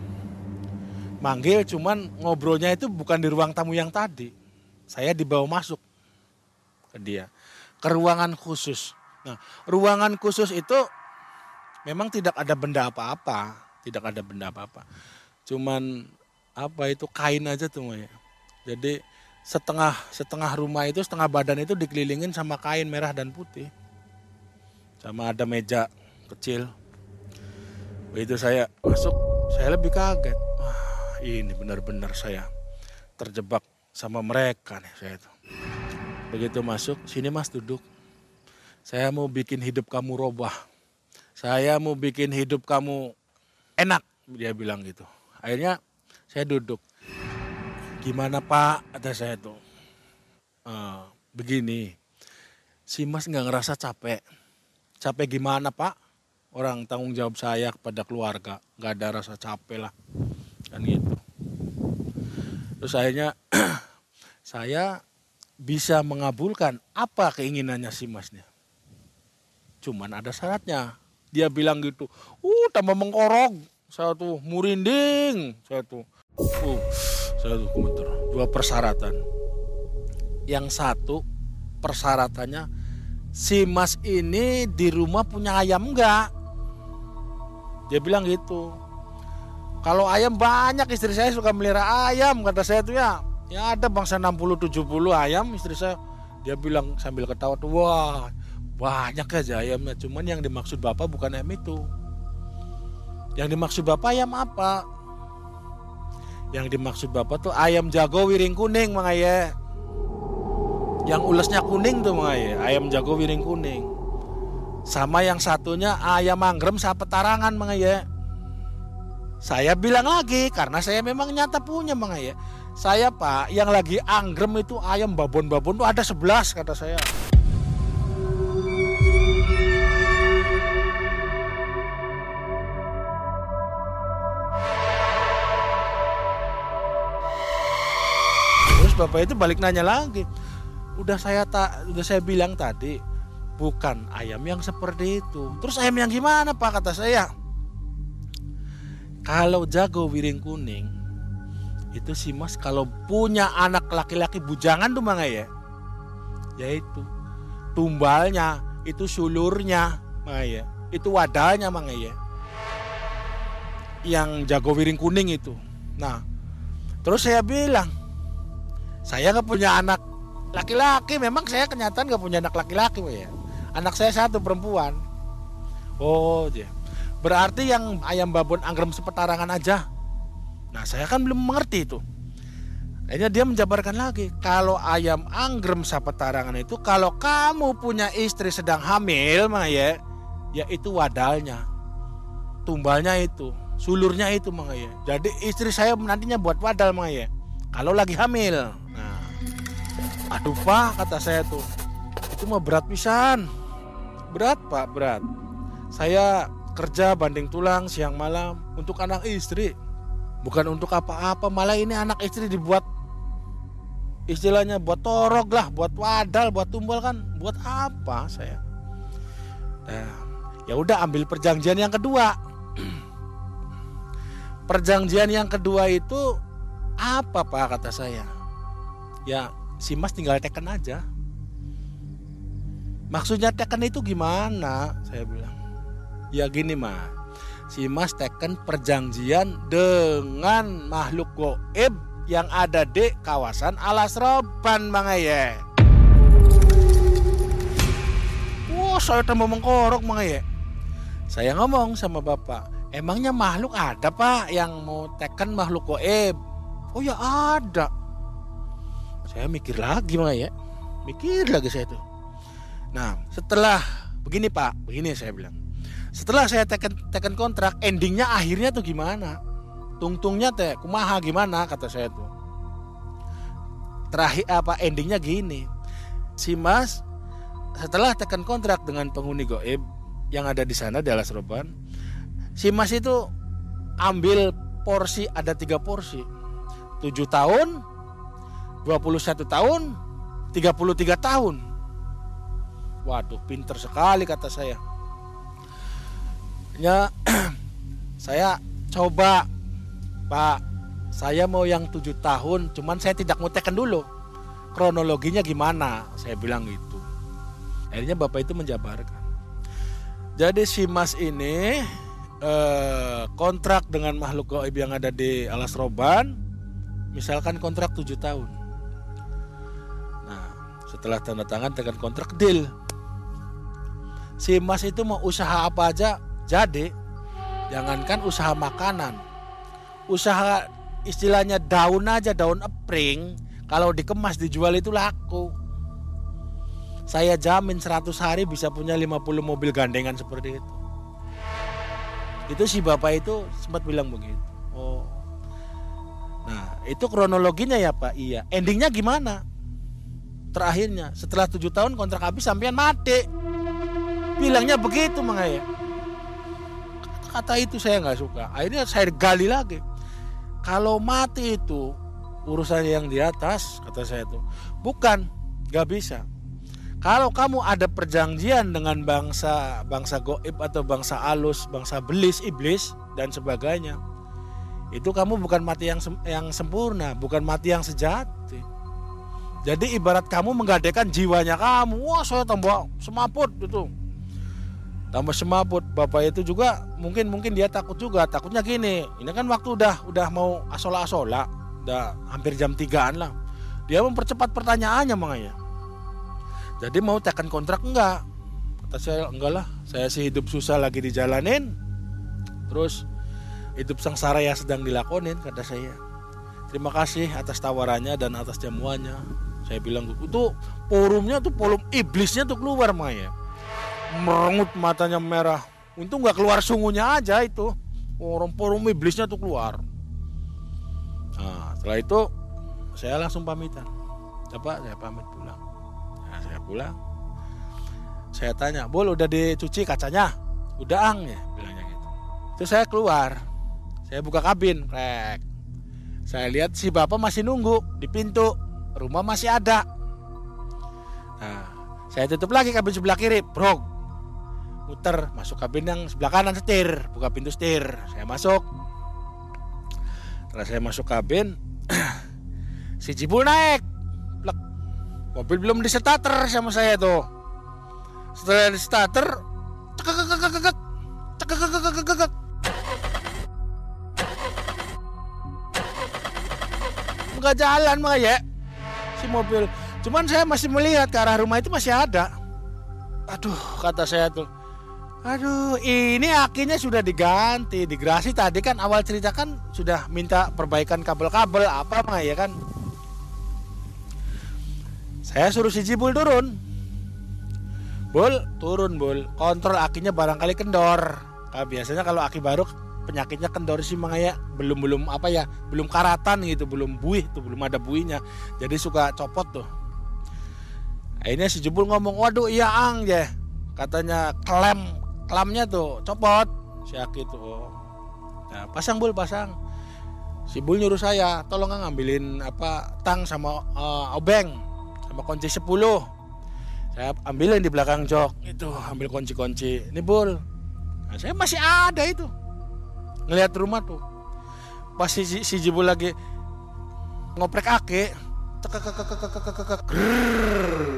manggil cuman ngobrolnya itu bukan di ruang tamu yang tadi. Saya dibawa masuk ke dia. Ke ruangan khusus nah ruangan khusus itu memang tidak ada benda apa-apa tidak ada benda apa-apa. Cuman apa itu kain aja tuh Maya jadi setengah setengah rumah itu setengah badan itu dikelilingin sama kain merah dan putih. Sama ada meja kecil. Begitu saya masuk saya lebih kaget. Wah ini benar-benar saya terjebak sama mereka nih saya itu begitu masuk sini mas duduk saya mau bikin hidup kamu robah. Saya mau bikin hidup kamu enak dia bilang gitu. Akhirnya saya duduk. Gimana pak? Kata saya tuh. E, begini si mas nggak ngerasa capek. Capek gimana pak? Orang tanggung jawab saya kepada keluarga. Nggak ada rasa capek lah. Kan gitu. Terus akhirnya <clears throat> saya bisa mengabulkan apa keinginannya si masnya cuman ada syaratnya dia bilang gitu uh tambah mengkorok saya tuh murinding saya tuh uh saya tuh komentar dua persyaratan yang satu persyaratannya si Mas ini di rumah punya ayam enggak? Dia bilang gitu. Kalau ayam banyak istri saya suka melihara ayam kata saya tuh ya. Ya ada bangsa 60 70 ayam istri saya. Dia bilang sambil ketawa tuh wah banyak aja ayamnya. Cuman yang dimaksud Bapak bukan ayam itu. Yang dimaksud Bapak ayam apa? Yang dimaksud Bapak tuh ayam jago wiring kuning Mang yang ulesnya kuning tuh ya ayam jago wiring kuning sama yang satunya ayam manggrem sama petarangan ya saya bilang lagi karena saya memang nyata punya ya saya pak yang lagi anggrem itu ayam babon-babon tuh ada 11 kata saya bapak itu balik nanya lagi, udah saya tak udah saya bilang tadi bukan ayam yang seperti itu. Terus ayam yang gimana pak? Kata saya kalau jago wiring kuning itu si mas kalau punya anak laki-laki bujangan tuh manga ya. Yaitu tumbalnya itu sulurnya manga ya. Itu wadahnya manga ya. Yang jago wiring kuning itu. Nah terus saya bilang saya nggak punya anak laki-laki memang saya kenyataan gak punya anak laki-laki ya anak saya satu perempuan oh ya berarti yang ayam babon anggrem sepetarangan aja nah saya kan belum mengerti itu Akhirnya dia menjabarkan lagi, kalau ayam anggrem sapetarangan itu kalau kamu punya istri sedang hamil, mah ya, ya itu wadalnya. Tumbalnya itu, sulurnya itu mah ya. Jadi istri saya nantinya buat wadal mah ya. Kalau lagi hamil. Nah. Aduh, Pak, kata saya tuh. Itu mah berat pisan. Berat, Pak, berat. Saya kerja banding tulang siang malam untuk anak istri. Bukan untuk apa-apa, malah ini anak istri dibuat istilahnya buat torok lah, buat wadal, buat tumbal kan, buat apa saya? Nah, ya udah ambil perjanjian yang kedua. <clears throat> perjanjian yang kedua itu apa pak kata saya? Ya si Mas tinggal tekan aja. Maksudnya tekan itu gimana? Saya bilang. Ya gini mah. Si Mas tekan perjanjian dengan makhluk goib yang ada di kawasan Alas Roban Bang Aye. Wah, saya tambah mengkorok Bang Aye. Saya ngomong sama Bapak, emangnya makhluk ada Pak yang mau tekan makhluk goib? Oh ya ada. Saya mikir lagi Bang Aye. Mikir lagi saya tuh. Nah, setelah begini Pak, begini saya bilang. Setelah saya tekan tekan kontrak, endingnya akhirnya tuh gimana? tungtungnya teh kumaha gimana kata saya tuh terakhir apa endingnya gini si Mas setelah tekan kontrak dengan penghuni goib yang ada di sana di Alas Roban si Mas itu ambil porsi ada tiga porsi 7 tahun 21 tahun 33 tahun waduh pinter sekali kata saya ya <clears throat> saya coba Pak, saya mau yang tujuh tahun, cuman saya tidak mau tekan dulu. Kronologinya gimana? Saya bilang gitu. Akhirnya bapak itu menjabarkan. Jadi si Mas ini eh, kontrak dengan makhluk gaib yang ada di Alas Roban, misalkan kontrak tujuh tahun. Nah, setelah tanda tangan tekan kontrak deal. Si Mas itu mau usaha apa aja jadi, jangankan usaha makanan, usaha istilahnya daun aja daun epring. Kalau dikemas dijual itu laku. Saya jamin 100 hari bisa punya 50 mobil gandengan seperti itu. Itu si bapak itu sempat bilang begitu. Oh nah itu kronologinya ya pak. Iya. Endingnya gimana? Terakhirnya setelah tujuh tahun kontrak habis sampean mati. Bilangnya begitu mengaya kata itu saya nggak suka. Akhirnya saya gali lagi. Kalau mati itu urusan yang di atas kata saya itu bukan gak bisa. Kalau kamu ada perjanjian dengan bangsa bangsa goib atau bangsa alus bangsa belis iblis dan sebagainya itu kamu bukan mati yang yang sempurna bukan mati yang sejati. Jadi ibarat kamu menggadaikan jiwanya kamu. Wah saya tambah semaput itu. Tambah semaput. Bapak itu juga mungkin mungkin dia takut juga. Takutnya gini ini kan waktu udah udah mau asola asola udah hampir jam tigaan lah. Dia mempercepat pertanyaannya makanya. Jadi mau tekan kontrak enggak? Kata saya enggak lah saya sih hidup susah lagi dijalanin. Terus hidup sengsara yang sedang dilakonin kata saya. Terima kasih atas tawarannya dan atas jamuannya. Saya bilang itu forumnya tuh forum iblisnya tuh keluar Maya merengut matanya merah. Untung nggak keluar sungunya aja itu. Orang porum iblisnya tuh keluar. Nah setelah itu saya langsung pamitan. Coba saya pamit pulang. Nah, saya pulang. Saya tanya bol udah dicuci kacanya? Udah ang ya bilangnya gitu. Itu saya keluar saya buka kabin rek. Saya lihat si bapak masih nunggu di pintu. Rumah masih ada. Nah saya tutup lagi kabin sebelah kiri bro muter masuk kabin yang sebelah kanan setir. Buka pintu setir. Saya masuk. Setelah saya masuk kabin <clears throat> si Jibul naik. Plek. mobil belum di starter sama saya tuh. Setelah di starter nggak jalan mah ya si mobil cuman saya masih melihat ke arah rumah itu masih ada aduh kata saya tuh Aduh, ini akinya sudah diganti, digrasi tadi kan awal cerita kan sudah minta perbaikan kabel-kabel apa mah ya kan. Saya suruh si Jibul turun. Bul, turun bul. Kontrol akinya barangkali kendor. Nah, biasanya kalau aki baru penyakitnya kendor sih makanya belum belum apa ya belum karatan gitu belum buih tuh belum ada buihnya. Jadi suka copot tuh. Akhirnya si jebul ngomong waduh iya ang ya. Katanya klem klamnya tuh copot. Si aki tuh nah, pasang bul pasang. Si bul nyuruh saya tolong ngambilin apa tang sama uh, obeng sama kunci 10 saya ambilin di belakang jok itu ambil kunci-kunci. Ini bul. Nah, saya masih ada itu ngelihat rumah tuh pas si, si, Jibul lagi ngoprek ake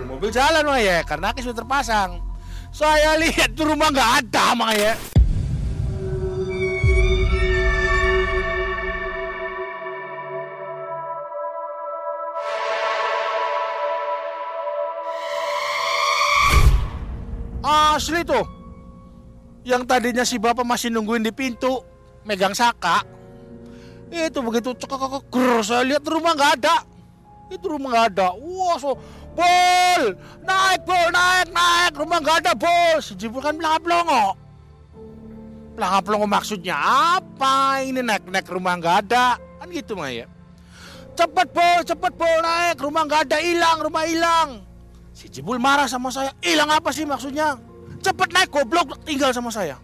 mobil jalan mah ya karena ake sudah terpasang. Saya lihat tuh rumah nggak ada mah ya asli tuh yang tadinya si bapak masih nungguin di pintu megang saka. Itu begitu cekak saya lihat rumah nggak ada. Itu rumah nggak ada. Wah so bol naik bol naik naik. Rumah nggak ada bol. Si Jibul kan bilang pelongo bilang pelongo maksudnya apa ini naik naik rumah nggak ada? Kan gitu mah ya. Cepet bol cepet bol naik. Rumah nggak ada hilang rumah hilang. Si Jibul marah sama saya. Hilang apa sih maksudnya? Cepet naik goblok tinggal sama saya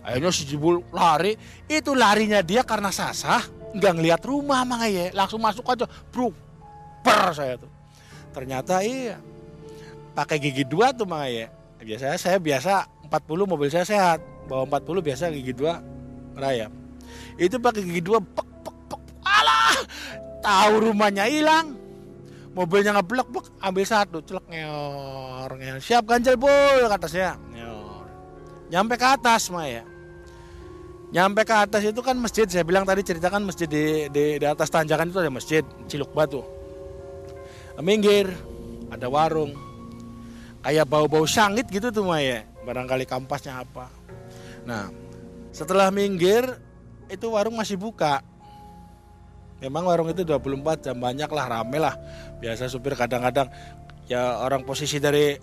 Akhirnya si Jibul lari, itu larinya dia karena sasah, nggak ngelihat rumah mang ya, langsung masuk aja, bro, per saya tuh. Ternyata iya, pakai gigi dua tuh mang ya. Biasanya saya biasa 40 mobil saya sehat, bawa 40 biasa gigi dua rayap. Itu pakai gigi dua, pek, pek, pek, alah, tahu rumahnya hilang, mobilnya ngeblok, blok, ambil satu, celek ngeor, ngeor. siap ganjel bol kata saya, ngeor. Nyampe ke atas mah ya, nyampe ke atas itu kan masjid saya bilang tadi ceritakan masjid di, di, di atas tanjakan itu ada masjid Ciluk Batu. Minggir ada warung. Kayak bau-bau sangit gitu tuh Maya barangkali kampasnya apa. Nah setelah minggir itu warung masih buka. Memang warung itu 24 jam banyak lah rame lah. Biasa supir kadang-kadang ya orang posisi dari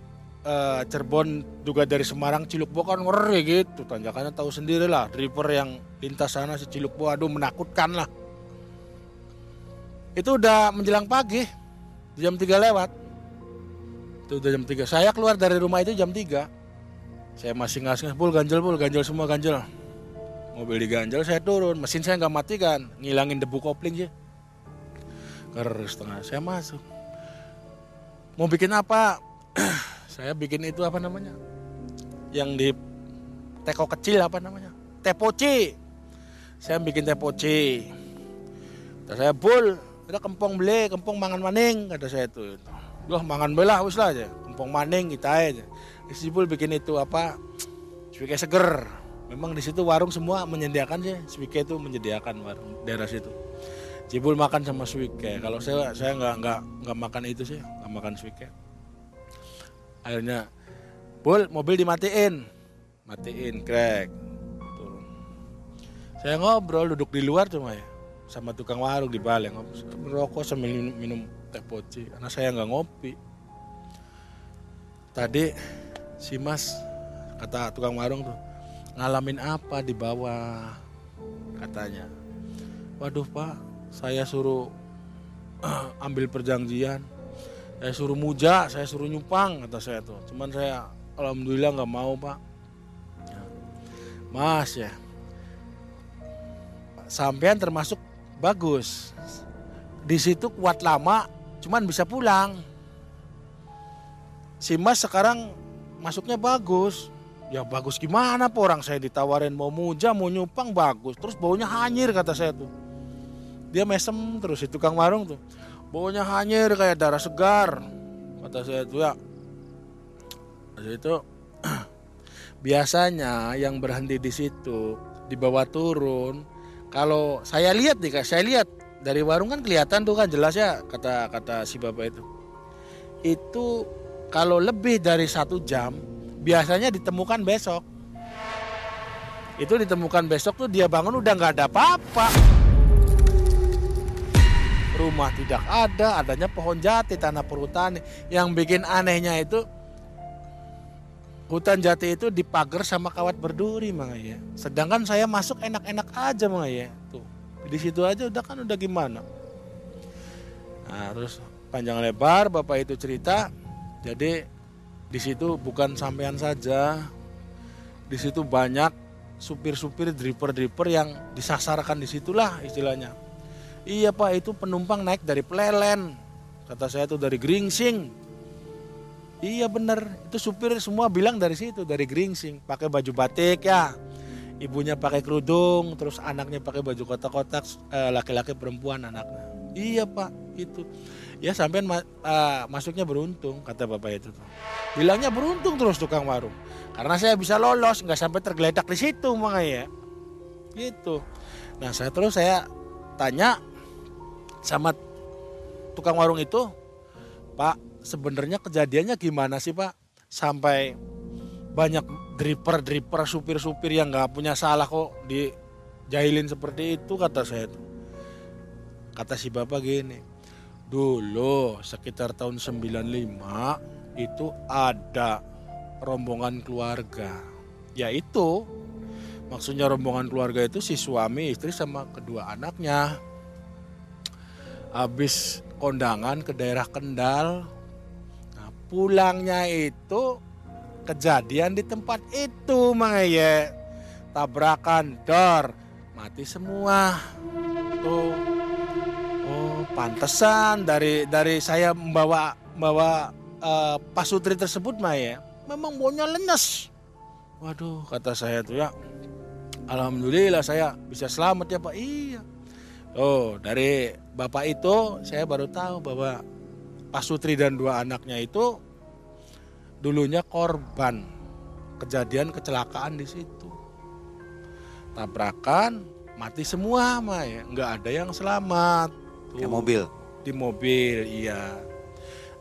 uh, Cirebon juga dari Semarang Cilukbo kan ngeri gitu. Tanjakannya tahu sendiri lah driver yang lintas sana si Cilukbo. Aduh menakutkan lah. Itu udah menjelang pagi jam 3 lewat. Itu udah jam 3 saya keluar dari rumah itu jam 3 saya masih ngasih pul ganjel pul ganjel semua ganjel. Mobil diganjel saya turun. Mesin saya nggak mati kan? Ngilangin debu kopling sih. Keras setengah. Saya masuk. Mau bikin apa <clears throat> saya bikin itu apa namanya? Yang di teko kecil apa namanya? Tepoci saya bikin tepoci kata saya bul ada kempong beli kempong mangan maning kata saya itu. Loh mangan belah wis lah aja. Kempong maning kita aja si bul bikin itu apa? Sepike seger. Memang di situ warung semua menyediakan sih. Sepike itu menyediakan warung daerah situ. Cibul makan sama suike. Kalau saya saya nggak nggak nggak makan itu sih, nggak makan suike akhirnya Bul mobil dimatiin. Matiin crack turun saya ngobrol duduk di luar cuma ya sama tukang warung di balik merokok sambil minum, minum teh poci. Karena saya nggak ngopi. Tadi si mas kata tukang warung tuh ngalamin apa di bawah? Katanya. Waduh pak saya suruh <clears throat> ambil perjanjian saya suruh muja saya suruh nyupang kata saya tuh. Cuman saya alhamdulillah nggak mau pak. Mas ya. Sampean termasuk bagus. Di situ kuat lama cuman bisa pulang. Si mas sekarang masuknya bagus. Ya bagus gimana po orang saya ditawarin mau muja mau nyupang bagus. Terus baunya hanyir kata saya tuh. Dia mesem terus itu tukang warung tuh baunya hanyir kayak darah segar kata saya itu ya. Itu <clears throat> biasanya yang berhenti di situ dibawa turun kalau saya lihat nih saya lihat dari warung kan kelihatan tuh kan jelas ya kata kata si bapak itu. Itu kalau lebih dari satu jam biasanya ditemukan besok. Itu ditemukan besok tuh dia bangun udah nggak ada apa-apa rumah tidak ada, adanya pohon jati tanah perhutani. Yang bikin anehnya itu hutan jati itu dipagar sama kawat berduri ya. Sedangkan saya masuk enak-enak aja ya. Tuh di situ aja udah kan udah gimana. Nah, terus panjang lebar bapak itu cerita. Jadi di situ bukan sampean saja. Di situ banyak supir-supir driver-driver yang disasarkan di situlah istilahnya Iya pak itu penumpang naik dari Plelen. Kata saya itu dari Gringsing. Iya bener, itu supir semua bilang dari situ, dari Gringsing. Pakai baju batik ya. Ibunya pakai kerudung, terus anaknya pakai baju kotak-kotak, eh, laki-laki perempuan anaknya. Iya pak, itu. Ya sampai ma uh, masuknya beruntung, kata bapak itu. Bilangnya beruntung terus tukang warung. Karena saya bisa lolos, nggak sampai tergeletak di situ makanya. Gitu. Nah saya terus saya tanya sama tukang warung itu, Pak, sebenarnya kejadiannya gimana sih Pak? Sampai banyak driver-driver, supir-supir yang nggak punya salah kok dijahilin seperti itu kata saya itu. Kata si bapak gini, dulu sekitar tahun 95 itu ada rombongan keluarga. Yaitu maksudnya rombongan keluarga itu si suami, istri sama kedua anaknya habis kondangan ke daerah Kendal. Nah, pulangnya itu kejadian di tempat itu mangaya tabrakan dor mati semua. Tuh. Oh pantesan dari dari saya membawa membawa uh, pasutri tersebut ya memang baunya lenes waduh kata saya tuh ya alhamdulillah saya bisa selamat ya pak. Iya oh dari bapak itu saya baru tahu bahwa Pak Sutri dan dua anaknya itu dulunya korban kejadian kecelakaan di situ. Tabrakan, mati semua mah ya, nggak ada yang selamat. Tuh, di mobil. Di mobil, iya.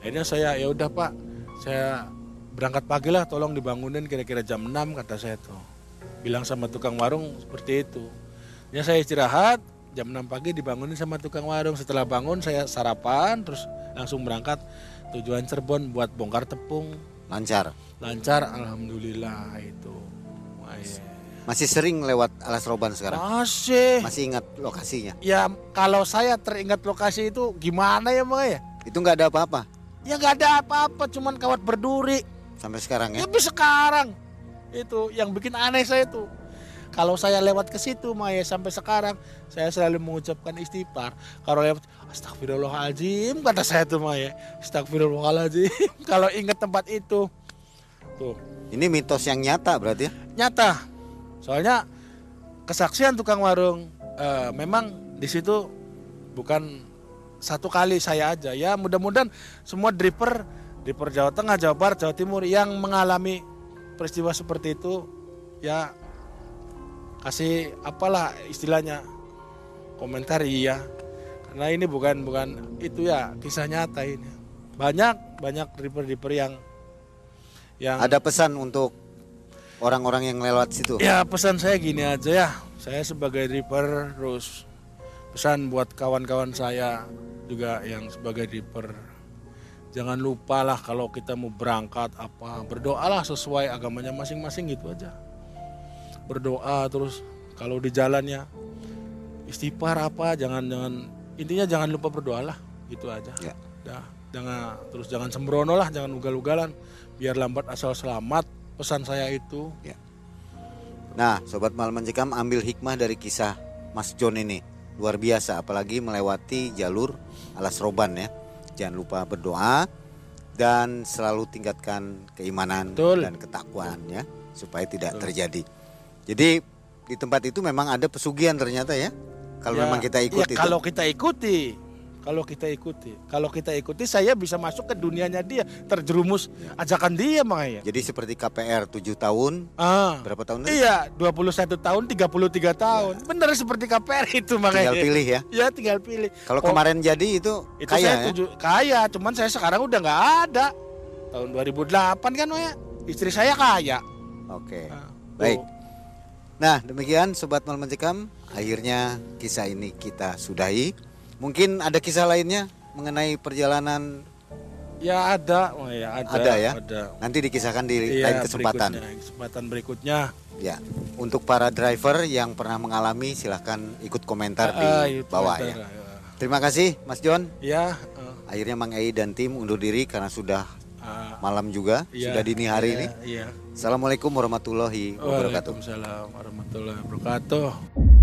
Akhirnya saya ya udah Pak, saya berangkat pagi lah, tolong dibangunin kira-kira jam 6 kata saya tuh. Bilang sama tukang warung seperti itu. Ya saya istirahat, jam 6 pagi dibangunin sama tukang warung. Setelah bangun saya sarapan terus langsung berangkat. Tujuan Cirebon buat bongkar tepung. Lancar? Lancar alhamdulillah itu. Wah, iya. masih sering lewat alas roban sekarang? Masih. Masih ingat lokasinya? Ya kalau saya teringat lokasi itu gimana ya bang ya? Itu nggak ada apa-apa? Ya nggak ada apa-apa cuman kawat berduri. Sampai sekarang ya? Tapi sekarang itu yang bikin aneh saya itu kalau saya lewat ke situ Maya sampai sekarang saya selalu mengucapkan istighfar. Kalau lewat astagfirullahaladzim kata saya tuh Maya. Astagfirullahaladzim <laughs> kalau ingat tempat itu. Tuh. Ini mitos yang nyata berarti ya? Nyata. Soalnya kesaksian tukang warung uh, memang di situ bukan satu kali saya aja ya mudah-mudahan semua driver driver Jawa Tengah, Jawa Barat, Jawa Timur yang mengalami peristiwa seperti itu ya kasih apalah istilahnya komentar iya. Karena ini bukan bukan itu ya kisah nyata ini. Banyak banyak driver-driver yang yang ada pesan untuk orang-orang yang lewat situ? Ya pesan saya gini aja ya. Saya sebagai driver terus pesan buat kawan-kawan saya juga yang sebagai driver. Jangan lupa lah kalau kita mau berangkat apa berdoalah sesuai agamanya masing-masing gitu aja berdoa terus kalau di jalannya istighfar apa jangan jangan intinya jangan lupa berdoa lah gitu aja ya. Dah, jangan terus jangan sembrono lah jangan ugal-ugalan biar lambat asal selamat pesan saya itu ya. nah sobat malam mencekam ambil hikmah dari kisah Mas John ini luar biasa apalagi melewati jalur alas roban ya jangan lupa berdoa dan selalu tingkatkan keimanan Betul. dan ketakwaan ya supaya tidak Betul. terjadi jadi di tempat itu memang ada pesugihan ternyata ya. Kalau ya, memang kita ikuti. Ya, kalau kita ikuti, kalau kita ikuti, kalau kita ikuti saya bisa masuk ke dunianya dia, terjerumus ya. ajakan dia makanya. Jadi seperti KPR 7 tahun. Ah. Berapa tahun? Tadi? Iya, 21 tahun, 33 tahun. Ya. Benar seperti KPR itu makanya. Tinggal pilih ya. Ya, tinggal pilih. Kalau oh, kemarin jadi itu, itu kaya saya ya? tuju, kaya, cuman saya sekarang udah nggak ada. Tahun 2008 kan ya. Istri saya kaya. Oke. Nah, Baik. Nah demikian Sobat Malam Mencekam Akhirnya kisah ini kita sudahi Mungkin ada kisah lainnya mengenai perjalanan Ya ada, oh ya ada. Ada ya? Ada. nanti dikisahkan di Iya, lain kesempatan. berikutnya, kesempatan berikutnya. Ya, untuk para driver yang pernah mengalami silahkan ikut komentar di Ah, itu bawah ada, ya. Terima kasih Mas John. Ya, eh, Akhirnya Mang Ei dan tim undur diri karena sudah ah, malam juga, iya, sudah dini hari iya, ini. Iya. Assalamualaikum warahmatullahi wabarakatuh. Waalaikumsalam warahmatullahi wabarakatuh.